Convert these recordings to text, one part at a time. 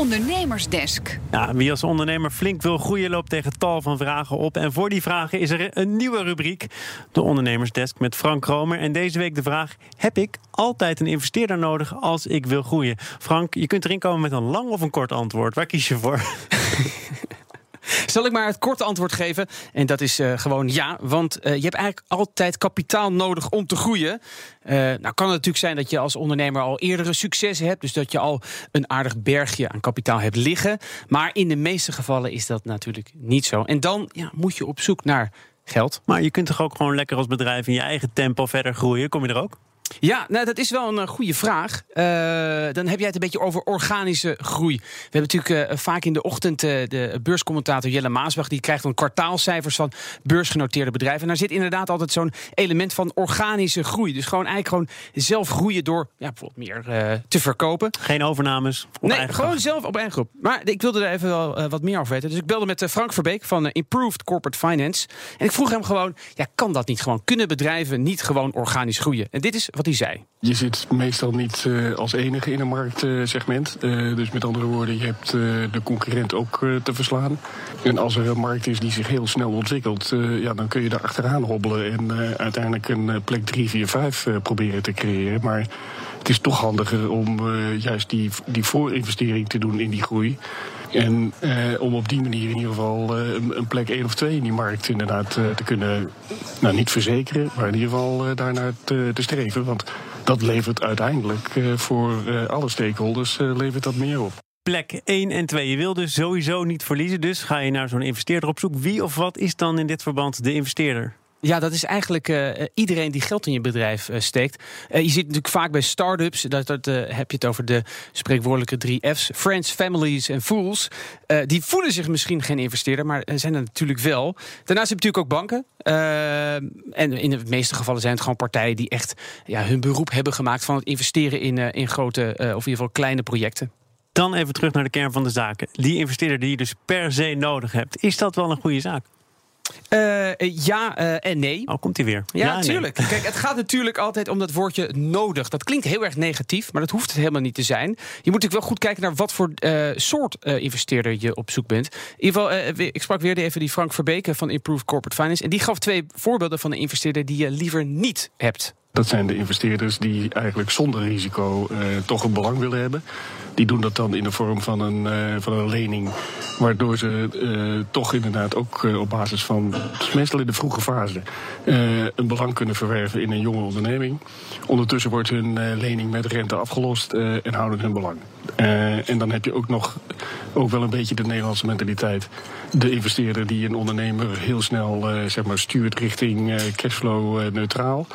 Ondernemersdesk. Ja, wie als ondernemer flink wil groeien, loopt tegen tal van vragen op. En voor die vragen is er een nieuwe rubriek, de Ondernemersdesk met Frank Kromer. En deze week de vraag: heb ik altijd een investeerder nodig als ik wil groeien? Frank, je kunt erin komen met een lang of een kort antwoord. Waar kies je voor? Zal ik maar het korte antwoord geven? En dat is uh, gewoon ja, want uh, je hebt eigenlijk altijd kapitaal nodig om te groeien. Uh, nou kan het natuurlijk zijn dat je als ondernemer al eerdere successen hebt, dus dat je al een aardig bergje aan kapitaal hebt liggen. Maar in de meeste gevallen is dat natuurlijk niet zo. En dan ja, moet je op zoek naar geld. Maar je kunt toch ook gewoon lekker als bedrijf in je eigen tempo verder groeien? Kom je er ook? Ja, nou, dat is wel een uh, goede vraag. Uh, dan heb jij het een beetje over organische groei. We hebben natuurlijk uh, vaak in de ochtend de beurscommentator Jelle Maasbach... die krijgt dan kwartaalcijfers van beursgenoteerde bedrijven. En daar zit inderdaad altijd zo'n element van organische groei. Dus gewoon eigenlijk gewoon zelf groeien door ja, bijvoorbeeld meer te verkopen. Geen overnames Nee, gewoon zelf op eigen groep. Maar ik wilde er even wel wat meer over weten. Dus ik belde met Frank Verbeek van Improved Corporate Finance. En ik vroeg hem gewoon, ja, kan dat niet gewoon? Kunnen bedrijven niet gewoon organisch groeien? En dit is wat zei. Je zit meestal niet uh, als enige in een marktsegment. Uh, dus met andere woorden, je hebt uh, de concurrent ook te verslaan. En als er een markt is die zich heel snel ontwikkelt, ja, dan kun je daar achteraan hobbelen en uiteindelijk een plek 3, 4, 5 proberen te creëren. Maar het is toch handiger om juist die, die voorinvestering te doen in die groei. En eh, om op die manier in ieder geval eh, een plek 1 of 2 in die markt inderdaad eh, te kunnen, nou niet verzekeren, maar in ieder geval uh, daarnaar te, te, streven. Want dat levert uiteindelijk voor alle stakeholders levert dat meer op. Plek 1 en 2. Je wil dus sowieso niet verliezen. Dus ga je naar zo'n investeerder op zoek. Wie of wat is dan in dit verband de investeerder? Ja, dat is eigenlijk uh, iedereen die geld in je bedrijf uh, steekt. Uh, je ziet natuurlijk vaak bij start-ups, dat, dat heb je het over de spreekwoordelijke drie F's: Friends, Families en Fools. die voelen zich misschien geen investeerder, maar zijn er natuurlijk wel. Daarnaast heb je natuurlijk ook banken. en in de meeste gevallen zijn het gewoon partijen die echt ja, hun beroep hebben gemaakt van het investeren in, in grote, of in ieder geval kleine projecten. Dan even terug naar de kern van de zaken. Die investeerder die je dus per se nodig hebt, is dat wel een goede zaak? Uh, ja uh, en nee. Oh, komt hij weer? Ja, natuurlijk. Nee. Kijk, het gaat natuurlijk altijd om dat woordje nodig. Dat klinkt heel erg negatief, maar dat hoeft het helemaal niet te zijn. Je moet natuurlijk wel goed kijken naar wat voor uh, soort investeerder je op zoek bent. In ieder geval, ik sprak weer even die Frank Verbeke van Improved Corporate Finance. En die gaf twee voorbeelden van een investeerder die je liever niet hebt. Dat zijn de investeerders die eigenlijk zonder risico uh, toch een belang willen hebben. Die doen dat dan in de vorm van een, uh, van een lening, waardoor ze uh, toch inderdaad ook op basis van, meestal in de vroege fase, een belang kunnen verwerven in een jonge onderneming. Ondertussen wordt hun lening met rente afgelost en houden hun belang. en dan heb je ook nog ook wel een beetje de Nederlandse mentaliteit. De investeerder die een ondernemer heel snel zeg maar, stuurt richting cashflow neutraal.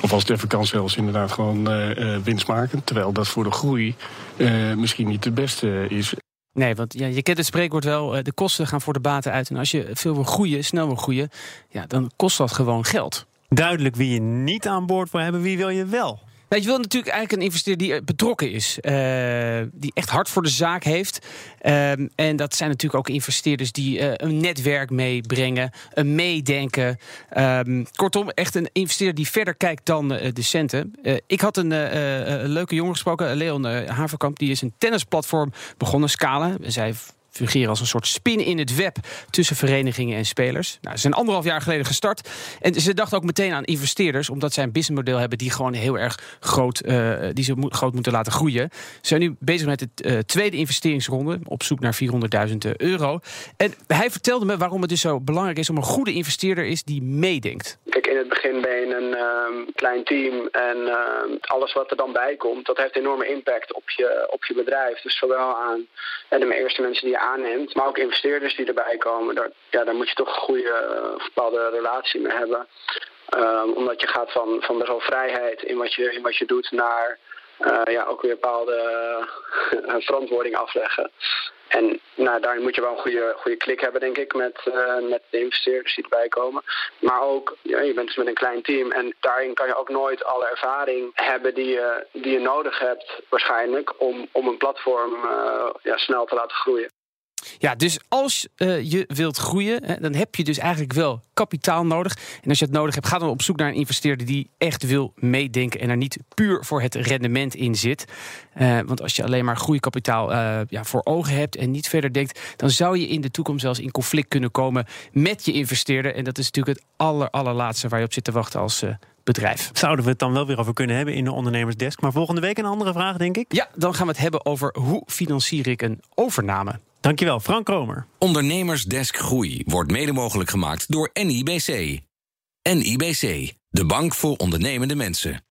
Of als even kan zelfs inderdaad gewoon uh, winstmakend. Terwijl dat voor de groei uh, misschien niet het beste is. Nee, want ja, je kent het spreekwoord wel, de kosten gaan voor de baten uit. En als je veel wil groeien, snel wil groeien, ja, dan kost dat gewoon geld. Duidelijk wie je niet aan boord wil hebben, wie wil je wel? Nou, je wil natuurlijk eigenlijk een investeerder die betrokken is. Uh, die echt hard voor de zaak heeft. Uh, en dat zijn natuurlijk ook investeerders die uh, een netwerk meebrengen. Een meedenken. Um, kortom, echt een investeerder die verder kijkt dan de centen. ik had een leuke jongen gesproken, Leon Haverkamp. Die is een tennisplatform begonnen, Scala. Zij fungeren als een soort spin in het web tussen verenigingen en spelers. Nou, ze zijn anderhalf jaar geleden gestart. En ze dachten ook meteen aan investeerders, omdat zij een businessmodel hebben die gewoon heel erg groot, uh, die ze groot moeten laten groeien. Ze zijn nu bezig met de uh, tweede investeringsronde, op zoek naar 400.000 euro. En hij vertelde me waarom het dus zo belangrijk is om een goede investeerder is die meedenkt. In het begin ben je een uh, klein team en alles wat er dan bij komt, dat heeft enorme impact op je, op je bedrijf. Dus zowel aan de eerste mensen die je aanneemt, maar ook investeerders die erbij komen. Daar, ja, daar moet je toch een goede uh, bepaalde relatie mee hebben. Um, omdat je gaat van, van best wel vrijheid in wat je, in wat je doet naar uh, ja, ook weer bepaalde uh, verantwoording afleggen. En nou, daarin moet je wel een goede, goede klik hebben, denk ik, met, uh, met de investeerders die erbij komen. Maar ook, ja, je bent dus met een klein team en daarin kan je ook nooit alle ervaring hebben die je, die je nodig hebt, waarschijnlijk, om, om een platform uh, ja, snel te laten groeien. Ja, dus als uh, je wilt groeien, hè, dan heb je dus eigenlijk wel kapitaal nodig. En als je het nodig hebt, ga dan op zoek naar een investeerder die echt wil meedenken en er niet puur voor het rendement in zit. Uh, want als je alleen maar groeikapitaal uh, ja, voor ogen hebt en niet verder denkt, dan zou je in de toekomst zelfs in conflict kunnen komen met je investeerder. En dat is natuurlijk het aller, allerlaatste waar je op zit te wachten als bedrijf. Zouden we het dan wel weer over kunnen hebben in de ondernemersdesk. Maar volgende week een andere vraag, denk ik. Ja, dan gaan we het hebben over hoe financier ik een overname. Dankjewel, Frank Romer. Ondernemersdesk Groei wordt mede mogelijk gemaakt door NIBC. NIBC, de bank voor ondernemende mensen.